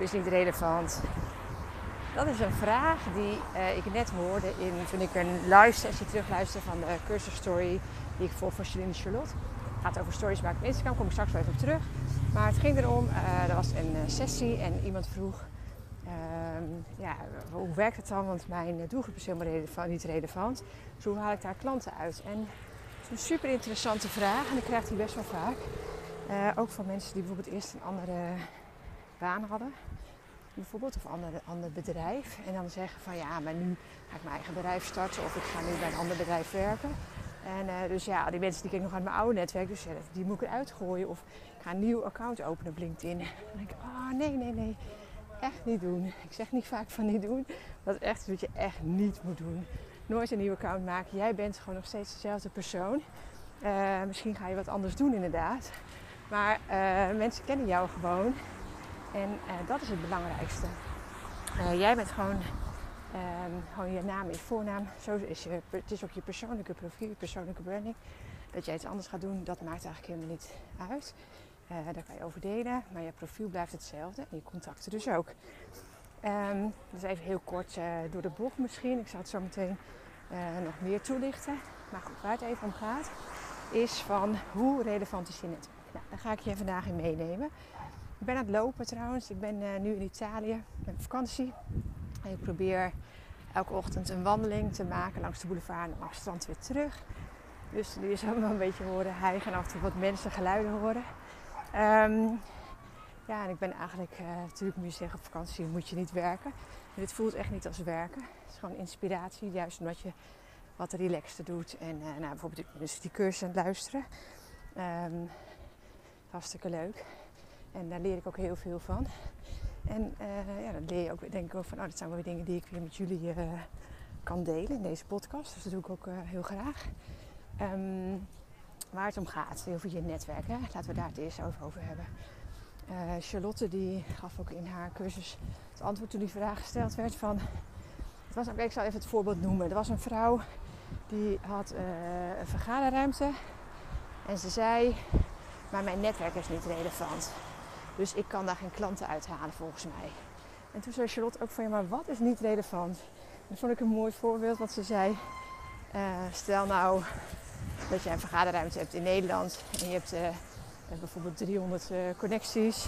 doelgroep is niet relevant? Dat is een vraag die uh, ik net hoorde in, toen ik een live sessie terugluisterde van de cursus story die ik volg van Celine Charlotte. Het gaat over stories maken op Instagram, kom ik straks wel even op terug. Maar het ging erom, uh, er was een sessie en iemand vroeg, ehm, ja, hoe werkt het dan? Want mijn doelgroep is helemaal niet relevant. Dus hoe haal ik daar klanten uit? En het is een super interessante vraag en ik krijg die best wel vaak. Ook van mensen die bijvoorbeeld eerst een andere baan hadden. Bijvoorbeeld, of een ander, bedrijf. En dan zeggen van ja, maar nu ga ik mijn eigen bedrijf starten of ik ga nu bij een ander bedrijf werken. En uh, dus ja, die mensen die kijken nog aan mijn oude netwerk, dus die moet ik eruit gooien. Of ik ga een nieuw account openen op LinkedIn. dan denk ik, oh nee, nee, nee, echt niet doen. Ik zeg niet vaak van niet doen, dat is echt wat je echt niet moet doen. Nooit een nieuw account maken. Jij bent gewoon nog steeds dezelfde persoon. Uh, misschien ga je wat anders doen inderdaad. Maar uh, mensen kennen jou gewoon. En uh, dat is het belangrijkste. Uh, jij bent gewoon, um, gewoon je naam, je voornaam. Zo is je, het is ook je persoonlijke profiel, je persoonlijke branding. Dat jij iets anders gaat doen, dat maakt eigenlijk helemaal niet uit. Uh, daar kan je over delen, maar je profiel blijft hetzelfde en je contacten dus ook. Um, dus even heel kort door de bocht misschien. Ik zal het zo meteen nog meer toelichten. Maar goed, waar het even om gaat, is van hoe relevant is je netwerk. Nou, daar ga ik je vandaag in meenemen. Ik ben aan het lopen trouwens. Ik ben uh, nu in Italië met vakantie. En ik probeer elke ochtend een wandeling te maken langs de boulevard en langs het strand weer terug. Dus nu is allemaal een beetje horen hijgen en af en wat mensen geluiden horen. Um, ja, en ik ben eigenlijk, uh, natuurlijk je zeggen, op vakantie moet je niet werken. Maar dit voelt echt niet als werken. Het is gewoon inspiratie, juist omdat je wat relaxter doet. En uh, nou, bijvoorbeeld dus die cursus aan het luisteren. Um, hartstikke leuk. En daar leer ik ook heel veel van. En uh, ja, dan leer je ook, denk ik ook van, oh, dat zijn wel weer dingen die ik weer met jullie uh, kan delen in deze podcast. Dus dat doe ik ook uh, heel graag. Um, waar het om gaat, over je netwerk. Hè? Laten we daar het eerst over, over hebben. Charlotte die gaf ook in haar cursus het antwoord toen die vraag gesteld werd van... Het was, ik zal even het voorbeeld noemen. Er was een vrouw die had een vergaderruimte. En ze zei, maar mijn netwerk is niet relevant. Dus ik kan daar geen klanten uithalen volgens mij. En toen zei Charlotte ook van ja, maar wat is niet relevant? Dat vond ik een mooi voorbeeld wat ze zei. Uh, stel nou dat je een vergaderruimte hebt in Nederland en je hebt uh, bijvoorbeeld 300 uh, connecties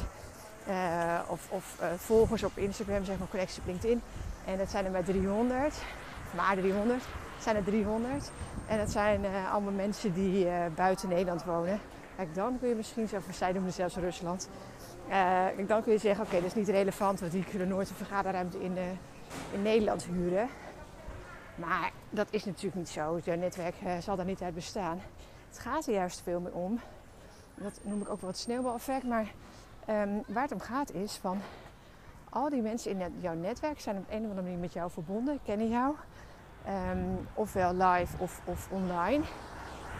of, of volgers op Instagram, zeg maar connecties op LinkedIn. En dat zijn er maar 300, maar 300, zijn er 300. En dat zijn allemaal mensen die buiten Nederland wonen. Kijk, dan kun je misschien zeggen, zij doen zelfs Rusland. Uh, dan kun je zeggen, oké, dat is niet relevant, want die kunnen nooit een vergaderruimte in, uh, in Nederland huren. Maar dat is natuurlijk niet zo. Jouw netwerk uh, zal daar niet uit bestaan. Het gaat er juist veel meer om. Dat noem ik ook wel het sneeuwbaleffect. Maar um, waar het om gaat is van al die mensen in jouw netwerk zijn op een of andere manier met jou verbonden, kennen jou. Um, ofwel live of, of online.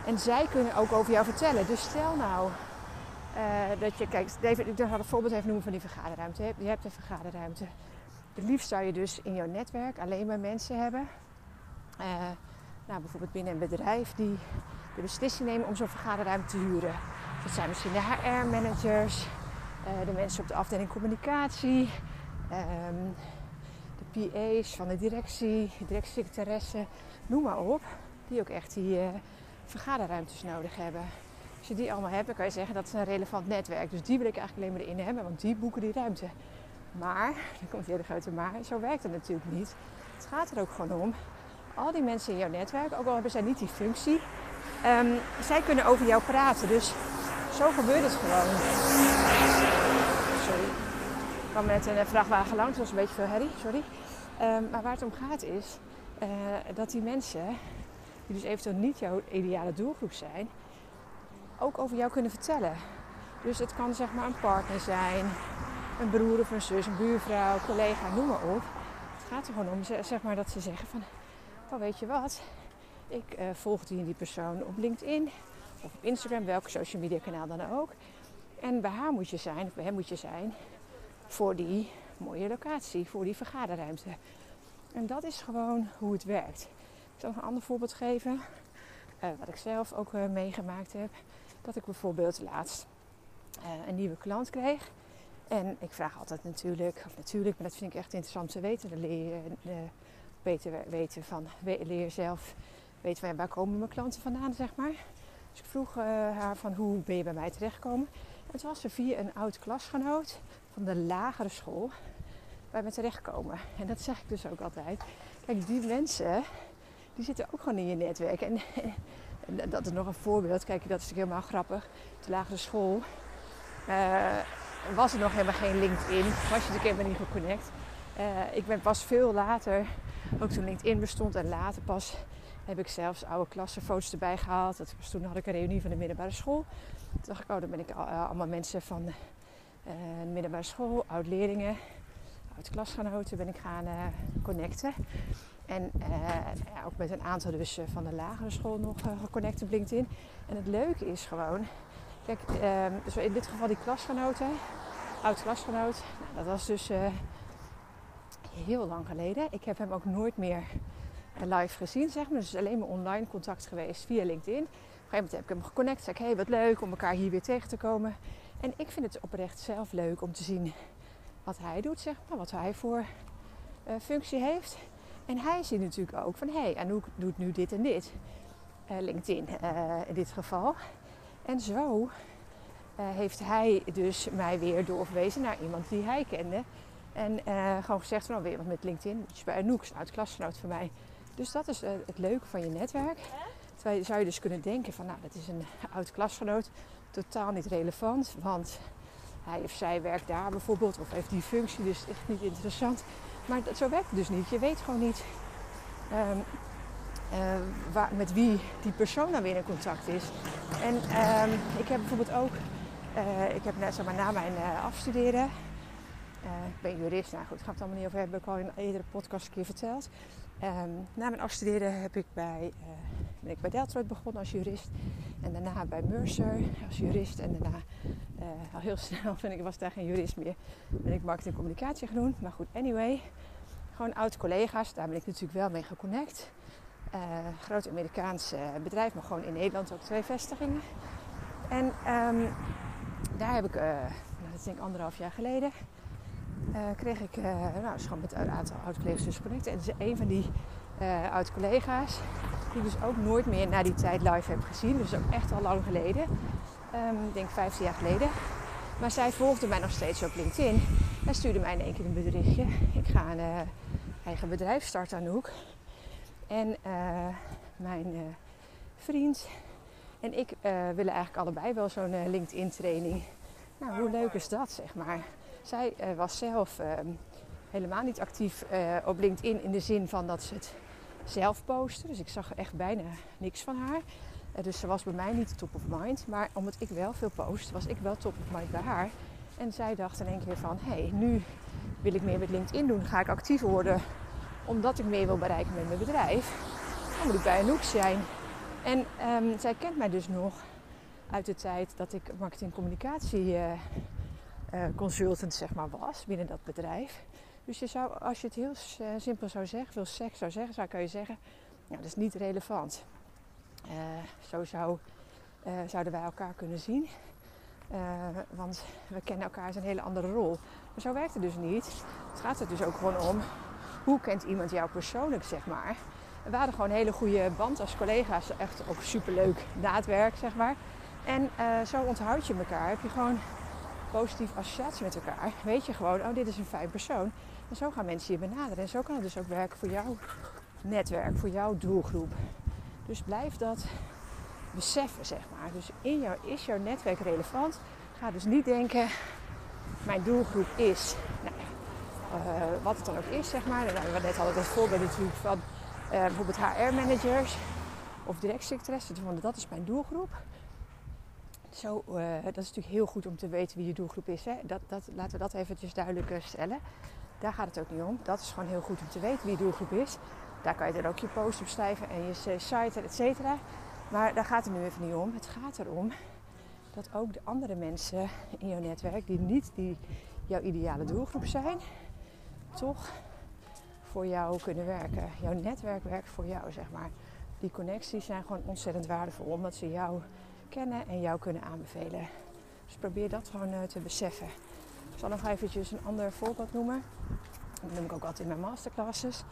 En zij kunnen ook over jou vertellen. Dus stel nou uh, dat je, kijk, David, ik had een voorbeeld even noemen van die vergaderruimte. Je hebt een vergaderruimte. Het liefst zou je dus in jouw netwerk alleen maar mensen hebben. Uh, nou, bijvoorbeeld binnen een bedrijf die de beslissing nemen om zo'n vergaderruimte te huren. Dat zijn misschien de HR-managers, uh, de mensen op de afdeling communicatie, um, de PA's van de directie, de directiesecretaresse, noem maar op. Die ook echt die vergaderruimtes nodig hebben. Als je die allemaal hebt, dan kan je zeggen dat is een relevant netwerk. Dus die wil ik eigenlijk alleen maar erin hebben, want die boeken die ruimte. Maar, dan komt weer de grote maar, zo werkt het natuurlijk niet. Het gaat er ook gewoon om. Al die mensen in jouw netwerk, ook al hebben zij niet die functie, um, zij kunnen over jou praten. Dus zo gebeurt het gewoon. Sorry. Ik kwam met een vrachtwagen langs, dat was een beetje veel herrie, sorry. Um, maar waar het om gaat is uh, dat die mensen, die dus eventueel niet jouw ideale doelgroep zijn, ook over jou kunnen vertellen. Dus het kan zeg maar een partner zijn, een broer of een zus, een buurvrouw, collega, noem maar op. Het gaat er gewoon om zeg maar, dat ze zeggen van, oh weet je wat, ik uh, volg die en die persoon op LinkedIn of op Instagram, welk social media kanaal dan ook. En bij haar moet je zijn, of bij hem moet je zijn, voor die mooie locatie, voor die vergaderruimte. En dat is gewoon hoe het werkt. Ik zal nog een ander voorbeeld geven, uh, wat ik zelf ook uh, meegemaakt heb dat ik bijvoorbeeld laatst uh, een nieuwe klant kreeg. En ik vraag altijd natuurlijk, of natuurlijk, maar dat vind ik echt interessant te weten. Dan leer je uh, beter weten van, leer zelf weten waar, komen mijn klanten vandaan, zeg maar. Dus ik vroeg uh, haar van hoe ben je bij mij terechtgekomen. En toen was ze via een oud klasgenoot van de lagere school bij me terechtkomen. En dat zeg ik dus ook altijd. Kijk, die mensen, die zitten ook gewoon in je netwerk. En, dat is nog een voorbeeld. Kijk, dat is natuurlijk helemaal grappig. De lagere school uh, was er nog helemaal geen LinkedIn. Was je natuurlijk helemaal niet geconnect. Uh, ik ben pas veel later, ook toen LinkedIn bestond en later pas heb ik zelfs oude klassenfoto's erbij gehaald. Toen had ik een reunie van de middelbare school. Toen dacht ik, oh, dan ben ik uh, allemaal mensen van de middelbare school, oud-leerlingen, oud-klasgenoten ben ik gaan connecten. En ja, ook met een aantal dus van de lagere school nog geconnect op LinkedIn. En het leuke is gewoon, kijk, ehm, dus in dit geval die klasgenoten, oud-klasgenoot, nou, dat was dus heel lang geleden. Ik heb hem ook nooit meer live gezien, zeg maar. Dus alleen maar online contact geweest via LinkedIn. Op een gegeven moment heb ik hem geconnect. Zei ik, hey, wat leuk om elkaar hier weer tegen te komen. En ik vind het oprecht zelf leuk om te zien wat hij doet, zeg maar. Wat hij voor functie heeft. En hij ziet natuurlijk ook van, hé, hey, Anouk doet nu dit en dit. Uh, LinkedIn uh, in dit geval. En zo heeft hij dus mij weer doorverwezen naar iemand die hij kende. En gewoon gezegd van, oh, weer wat met LinkedIn. Dus bij Anouk, een oud klasgenoot van mij dus dat is eh, het leuke van je netwerk. Terwijl zou je dus kunnen denken van nou dat is een oud klasgenoot. Totaal niet relevant. Want hij of zij werkt daar bijvoorbeeld. Of heeft die functie. Dus echt niet interessant. Maar dat, zo werkt het dus niet. Je weet gewoon niet um, uh, waar, met wie die persoon dan weer in contact is. En um, ik heb bijvoorbeeld ook... Uh, ik heb net zeg maar, na mijn uh, afstuderen ik ben jurist, nou goed, ik ga het allemaal niet over hebben. Heb ik al in een eerdere podcast een keer verteld. Um, na mijn afstuderen heb ik bij, ben ik bij Deltroit begonnen als jurist. En daarna bij Mercer als jurist. En daarna, uh, al heel snel, vind ik, was daar geen jurist meer. Ben ik marketing en communicatie gaan doen. Maar goed, anyway. Gewoon oud collega's, daar ben ik natuurlijk wel mee geconnect. groot Amerikaans bedrijf, maar gewoon in Nederland ook twee vestigingen. En um, daar heb ik, nou, dat is denk ik anderhalf jaar geleden kreeg ik, nou, met een aantal oud-collega's dus connecten. En dus een van die oud-collega's, die dus ook nooit meer na die tijd live heb gezien. Dus ook echt al lang geleden. Um, ik denk 15 jaar geleden. Maar zij volgde mij nog steeds op LinkedIn. En stuurde mij in één keer een berichtje. Ik ga een eigen bedrijf starten aan de hoek. En mijn vriend en ik willen eigenlijk allebei wel zo'n LinkedIn training. Nou, hoe leuk is dat, zeg maar. Zij uh, was zelf uh, helemaal niet actief uh, op LinkedIn in de zin van dat ze het zelf postte. Dus ik zag echt bijna niks van haar. dus ze was bij mij niet top of mind. Maar omdat ik wel veel post, was ik wel top of mind bij haar. En zij dacht in één keer van, hé, hey, nu wil ik meer met LinkedIn doen. Ga ik actiever worden omdat ik meer wil bereiken met mijn bedrijf. Dan moet ik bij Anouk zijn. En um, zij kent mij dus nog uit de tijd dat ik marketing communicatie uh, consultant zeg maar, was binnen dat bedrijf. Dus als je het heel uh, simpel zou zeggen, veel seks zou zeggen, zou kun je zeggen, nou, dat is niet relevant. Uh, zo zou, zouden wij elkaar kunnen zien. want we kennen elkaar een hele andere rol. Maar zo werkt het dus niet. Het gaat er dus ook gewoon om, hoe kent iemand jou persoonlijk, zeg maar. We hadden gewoon een hele goede band als collega's. Echt ook superleuk na het werk, zeg maar. En zo onthoud je elkaar. Heb je gewoon positieve associatie met elkaar, weet je gewoon, oh dit is een fijn persoon. En zo gaan mensen je benaderen. En zo kan het dus ook werken voor jouw netwerk, voor jouw doelgroep. Dus blijf dat beseffen, zeg maar. Dus in jou, is jouw netwerk relevant? Ga dus niet denken, mijn doelgroep is, nou, uh, wat het dan ook is, zeg maar. Nou, we net hadden het voorbeeld natuurlijk van uh, bijvoorbeeld HR-managers of directsecretaressen. Dat is mijn doelgroep. Uh, dat is natuurlijk heel goed om te weten wie je doelgroep is. Hè? Dat, dat, laten we dat eventjes duidelijk eh, stellen. Daar gaat het ook niet om. Dat is gewoon heel goed om te weten wie je doelgroep is. Daar kan je dan ook je post op schrijven en je site, et cetera. Maar daar gaat het nu even niet om. Het gaat erom dat ook de andere mensen in jouw netwerk, die niet die jouw ideale doelgroep zijn, toch voor jou kunnen werken. Jouw netwerk werkt voor jou, zeg maar. Die connecties zijn gewoon ontzettend waardevol, omdat ze jou en jou kunnen aanbevelen. Dus probeer dat gewoon uh, te beseffen. Ik zal nog eventjes een ander voorbeeld noemen. Dat noem ik ook altijd in mijn masterclasses.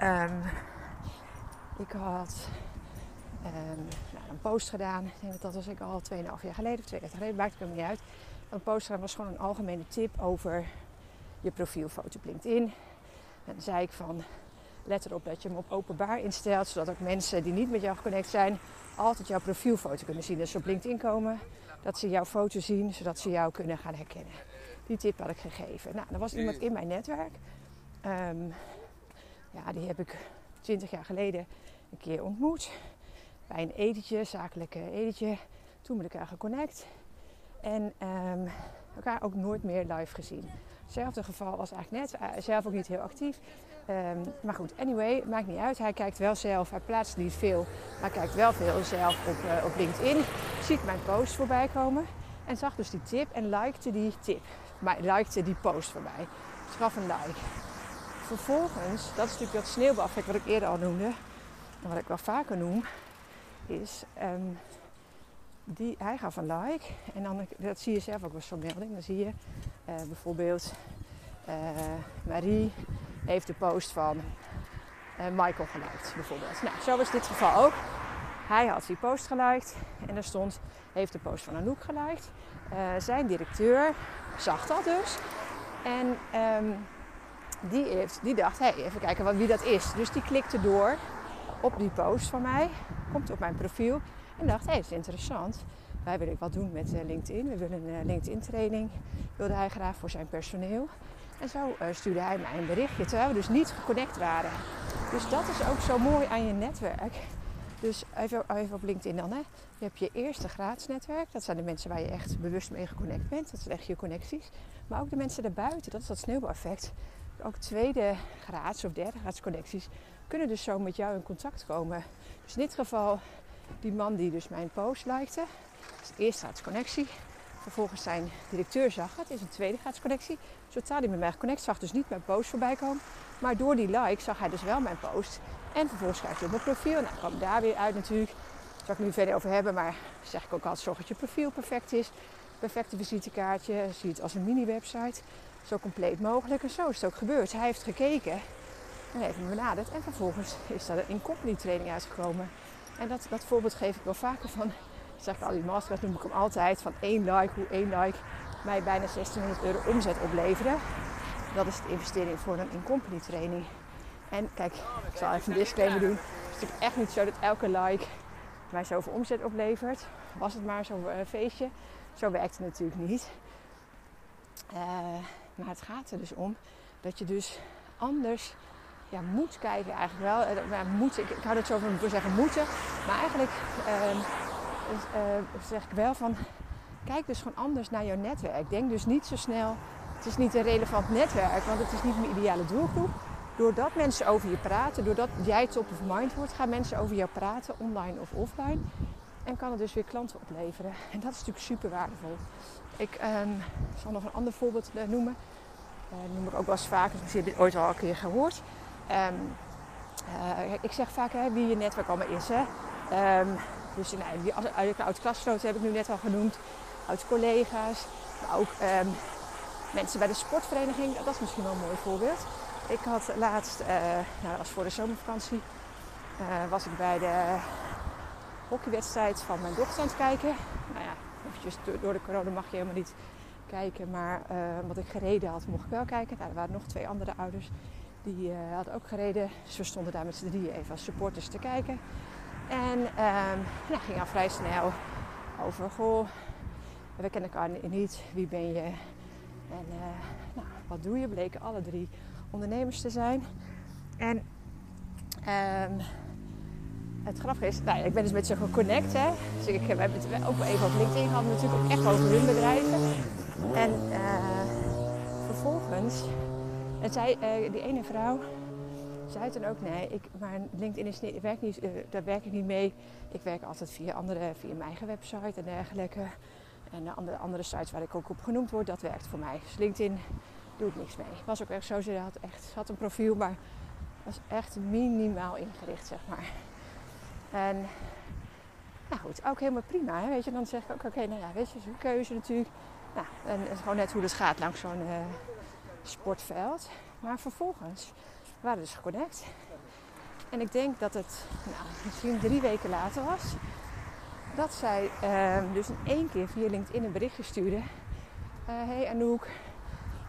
Um, ik had um, nou, een post gedaan. Ik denk dat dat was ik al 2,5 jaar geleden of 2 jaar geleden. Maakt het niet uit. Een post gedaan was gewoon een algemene tip over je profielfoto op LinkedIn. En dan zei ik van let erop dat je hem op openbaar instelt. Zodat ook mensen die niet met jou geconnect zijn altijd jouw profielfoto kunnen zien. Dus op LinkedIn komen, dat ze jouw foto zien, zodat ze jou kunnen gaan herkennen. Die tip had ik gegeven. Nou, er was iemand in mijn netwerk. Um, ja, die heb ik 20 jaar geleden een keer ontmoet. Bij een etentje, zakelijke etentje. Toen ik elkaar geconnect. En um, elkaar ook nooit meer live gezien. Hetzelfde geval als eigenlijk net. Uh, zelf ook niet heel actief. Um, maar goed, anyway, maakt niet uit. Hij kijkt wel zelf. Hij plaatst niet veel. Maar kijkt wel veel zelf op, uh, op LinkedIn. Ziet mijn post voorbij komen. En zag dus die tip en likte die tip. Maar likte die post voorbij. Dus gaf een like. Vervolgens, dat is natuurlijk dat sneeuwbaleffect wat ik eerder al noemde. En wat ik wel vaker noem. Is... Um, die, hij gaf een like. En dan, dat zie je zelf ook bij zo'n melding. Dan zie je uh, bijvoorbeeld uh, Marie heeft de post van uh, Michael geliked. Bijvoorbeeld. Nou, zo was dit geval ook. Hij had die post geliked. En er stond, heeft de post van Anouk geliked. zijn directeur zag dat dus. En um, die, heeft, die dacht, hé, hey, even kijken wat, wie dat is. Dus die klikte door op die post van mij. Komt op mijn profiel. En dacht, hé, hey, is interessant. Wij willen wat doen met uh, LinkedIn. We willen een LinkedIn training. Wilde hij graag voor zijn personeel. En zo uh, stuurde hij mij een berichtje. Terwijl we dus niet geconnect waren. Dus dat is ook zo mooi aan je netwerk. Dus even, op LinkedIn dan. Hè. Je hebt je eerste gratis netwerk. Dat zijn de mensen waar je echt bewust mee geconnect bent. Dat zijn echt je connecties. Maar ook de mensen daarbuiten. Dat is dat sneeuwbaleffect. Ook tweede graads of derde graads connecties kunnen dus zo met jou in contact komen. Dus in dit geval die man die dus mijn post likte. Dus eerst graads connectie. Vervolgens zijn directeur zag het, is een tweede graads connectie. Zodra hij met mij connect zag dus niet mijn post voorbij komen. Maar door die like zag hij dus wel mijn post. En vervolgens kijkt hij op mijn profiel. Nou, kwam daar weer uit natuurlijk. Daar zal ik nu verder over hebben. Maar zeg ik ook altijd, zorg dat je profiel perfect is. Perfecte visitekaartje. Zie het als een mini-website. Zo compleet mogelijk. En zo is het ook gebeurd. Hij heeft gekeken. En heeft me benaderd. En vervolgens is er een in-company training uitgekomen. En dat, dat voorbeeld geef ik wel vaker van. Zeg ik al die masters noem ik hem altijd. Van één like, hoe één like mij bijna 1600 euro omzet opleverde. Dat is de investering voor een in-company training. En kijk, ik zal even een disclaimer doen. Het is natuurlijk echt niet zo dat elke like mij zoveel omzet oplevert. Was het maar zo'n uh, feestje. Zo werkt het natuurlijk niet. Uh, maar het gaat er dus om dat je dus anders ja, moet kijken eigenlijk wel. Uh, moet, ik, ik hou het zo van zeggen moeten. Maar eigenlijk uh, zeg ik wel van... Kijk dus gewoon anders naar jouw netwerk. Denk dus niet zo snel... Het is niet een relevant netwerk, want het is niet mijn ideale doelgroep. Doordat mensen over je praten, doordat jij top of mind wordt, gaan mensen over jou praten, online of offline. En kan het dus weer klanten opleveren. En dat is natuurlijk super waardevol. Ik um, zal nog een ander voorbeeld noemen. Uh, noem ik ook wel eens vaker, misschien heb je dit ooit al een keer gehoord. Uh, ik zeg vaak hè, wie je netwerk allemaal is. Hè. Um, dus nou, die oud klasgenoten heb ik nu net al genoemd. Oud collega's. Maar ook um, mensen bij de sportvereniging. Dat is misschien wel een mooi voorbeeld. Ik had laatst, uh, dat was voor de zomervakantie, uh, was ik bij de hockeywedstrijd van mijn dochter aan het kijken. Nou ja, eventjes door de corona mag je helemaal niet kijken. Maar wat ik gereden had, mocht ik wel kijken. Nou, er waren nog twee andere ouders. Die uh, hadden ook gereden. Dus we stonden daar met z'n drieën even als supporters te kijken. En um, ging al vrij snel over, goh, we kennen elkaar niet, wie ben je? En uh, nou, wat doe je? Bleken alle drie ondernemers te zijn. En um, het grappige is, nou, ik ben dus met ze geconnect. Hè. Dus ik, we hebben het ook even op LinkedIn gehad, natuurlijk ook echt over hun bedrijven. En uh, vervolgens en zij, uh, die ene vrouw, zei toen ook: nee, ik, maar LinkedIn is niet, werkt niet, uh, daar werk ik niet mee. Ik werk altijd via, andere, via mijn eigen website en dergelijke. En de andere, andere sites waar ik ook op genoemd word, dat werkt voor mij. Dus LinkedIn doe ik niks mee. Was ook echt zo, ze had, echt, had een profiel, maar was echt minimaal ingericht, zeg maar. En nou goed, ook helemaal prima. Hè? Weet je, dan zeg ik ook, oké, nou ja, weet je, is een keuze natuurlijk. Nou, en, en gewoon net hoe het gaat langs zo'n eh, sportveld. Maar vervolgens waren we dus geconnect. En ik denk dat het nou, misschien drie weken later was. Dat zij ehm, dus in één keer via LinkedIn een berichtje stuurde. Uh, hey Anouk,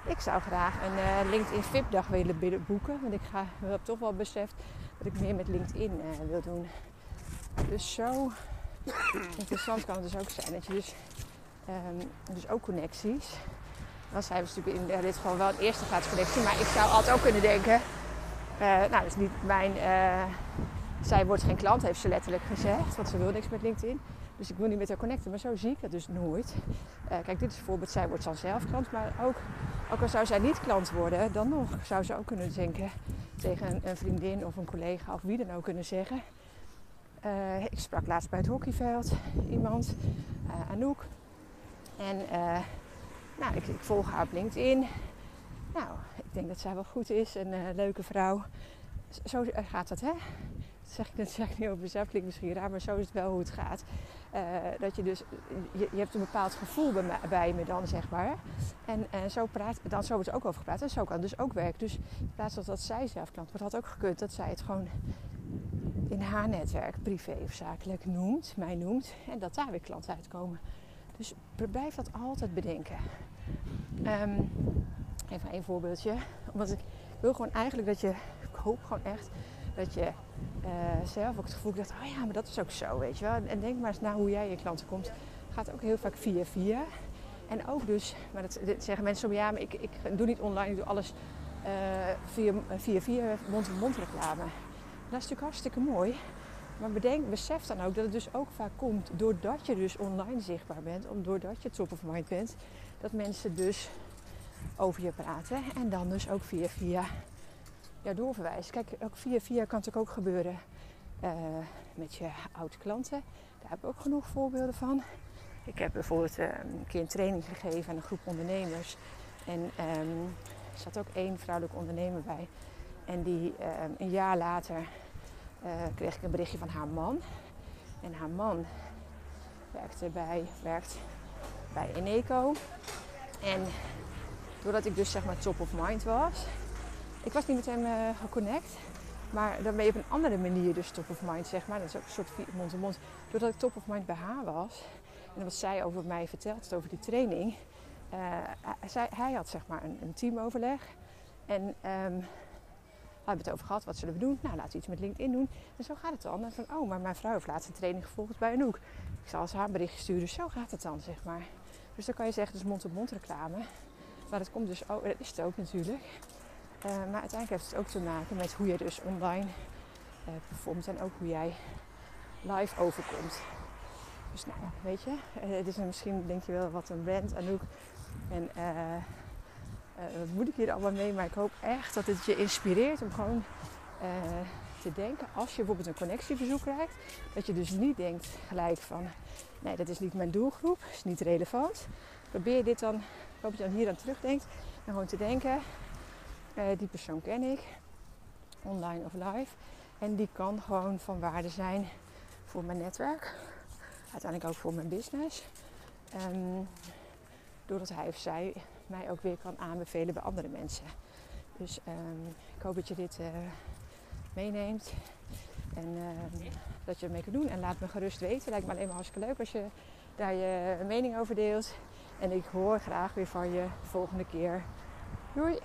ik zou graag een uh, LinkedIn VIP-dag willen boeken. Want ik ga, heb toch wel beseft dat ik meer met LinkedIn uh, wil doen. Dus zo interessant kan het dus ook zijn. Dat je dus, um, dus ook connecties. Dan zijn we natuurlijk in dit geval wel een eerste plaats connectie. Maar ik zou altijd ook kunnen denken. Uh, nou, dat is niet mijn. zij wordt geen klant, heeft ze letterlijk gezegd. Want ze wil niks met LinkedIn. Dus ik wil niet met haar connecten. Maar zo zie ik het dus nooit. kijk, dit is bijvoorbeeld, zij wordt dan zelf klant. Maar ook ook al zou zij niet klant worden, dan nog zou ze ook kunnen denken tegen een, vriendin of een collega of wie dan ook kunnen zeggen. Ik sprak laatst bij het hockeyveld iemand, Anouk. En nou, ik, ik, volg haar op LinkedIn. Nou, ik denk dat zij wel goed is, een leuke vrouw. Zo gaat dat, hè? Dat zeg ik, dat zeg niet over mezelf, klinkt misschien raar, maar zo is het wel hoe het gaat. Uh, dat je dus, je, hebt een bepaald gevoel bij bij me, dan, zeg maar. En, en zo, praat, dan, zo wordt er ook over gepraat en zo kan het dus ook werken. Dus in plaats van dat zij zelf klant wordt, had ook gekund dat zij het gewoon in haar netwerk, privé of zakelijk, noemt, mij noemt. En dat daar weer klanten uitkomen. Dus blijf dat altijd bedenken. Um, even een voorbeeldje. Omdat ik wil gewoon eigenlijk dat je, ik hoop gewoon echt dat je uh, zelf ook het gevoel dacht, oh ja, maar dat is ook zo, weet je wel. En denk maar eens naar hoe jij je klanten komt. Gaat ook heel vaak via via. En ook dus, maar dat, zeggen mensen zo, ja, maar ik, ik doe niet online, ik doe alles uh, via, via via mond-to-mond reclame. Dat is natuurlijk hartstikke mooi. Maar bedenk, besef dan ook dat het dus ook vaak komt doordat je dus online zichtbaar bent, doordat je top of mind bent, dat mensen dus over je praten en dan dus ook via via ja, doorverwijzen. Kijk, ook via via kan het ook gebeuren uh, met je oude klanten. Daar heb ik ook genoeg voorbeelden van. Ik heb bijvoorbeeld uh, een keer een training gegeven aan een groep ondernemers. En um, er zat ook één vrouwelijke ondernemer bij. En die um, een jaar later uh, kreeg ik een berichtje van haar man. En haar man werkte bij, werkt bij Eneco. En doordat ik dus zeg maar top of mind was, ik was niet met hem uh, geconnect. Maar dan ben je op een andere manier dus top of mind, zeg maar. Dat is ook een soort mond-to-mond. Doordat ik top of mind bij haar was. En wat zij over mij vertelt, over die training. Uh, hij, hij, had zeg maar een, een teamoverleg. En um, we het over gehad, wat zullen we doen? Nou, laten we iets met LinkedIn doen. En zo gaat het dan. En van, oh, maar mijn vrouw heeft laatst een training gevolgd bij Anouk. Ik zal ze haar een berichtje sturen. Zo gaat het dan, zeg maar. Dus dan kan je zeggen, dus mond-op-mond reclame. Maar dat komt dus ook, dat is het ook natuurlijk. Uh, maar uiteindelijk heeft het ook te maken met hoe je dus online uh, performt en ook hoe jij live overkomt. Dus nou, weet je, uh, het is misschien denk je wel wat een brand Anouk. En wat moet ik hier allemaal mee? Maar ik hoop echt dat het je inspireert om gewoon te denken als je bijvoorbeeld een connectieverzoek krijgt. Dat je dus niet denkt gelijk van, nee dat is niet mijn doelgroep, is niet relevant. Probeer dit dan, ik hoop dat je dan hier aan terugdenkt. En gewoon te denken, uh, die persoon ken ik, online of live. En die kan gewoon van waarde zijn voor mijn netwerk. Uiteindelijk ook voor mijn business. Um, doordat hij of zij mij ook weer kan aanbevelen bij andere mensen. Dus um, ik hoop dat je dit uh, meeneemt. En uh, dat je ermee kan doen. En laat me gerust weten. Lijkt me alleen maar hartstikke leuk als je daar je mening over deelt. En ik hoor graag weer van je de volgende keer. Doei!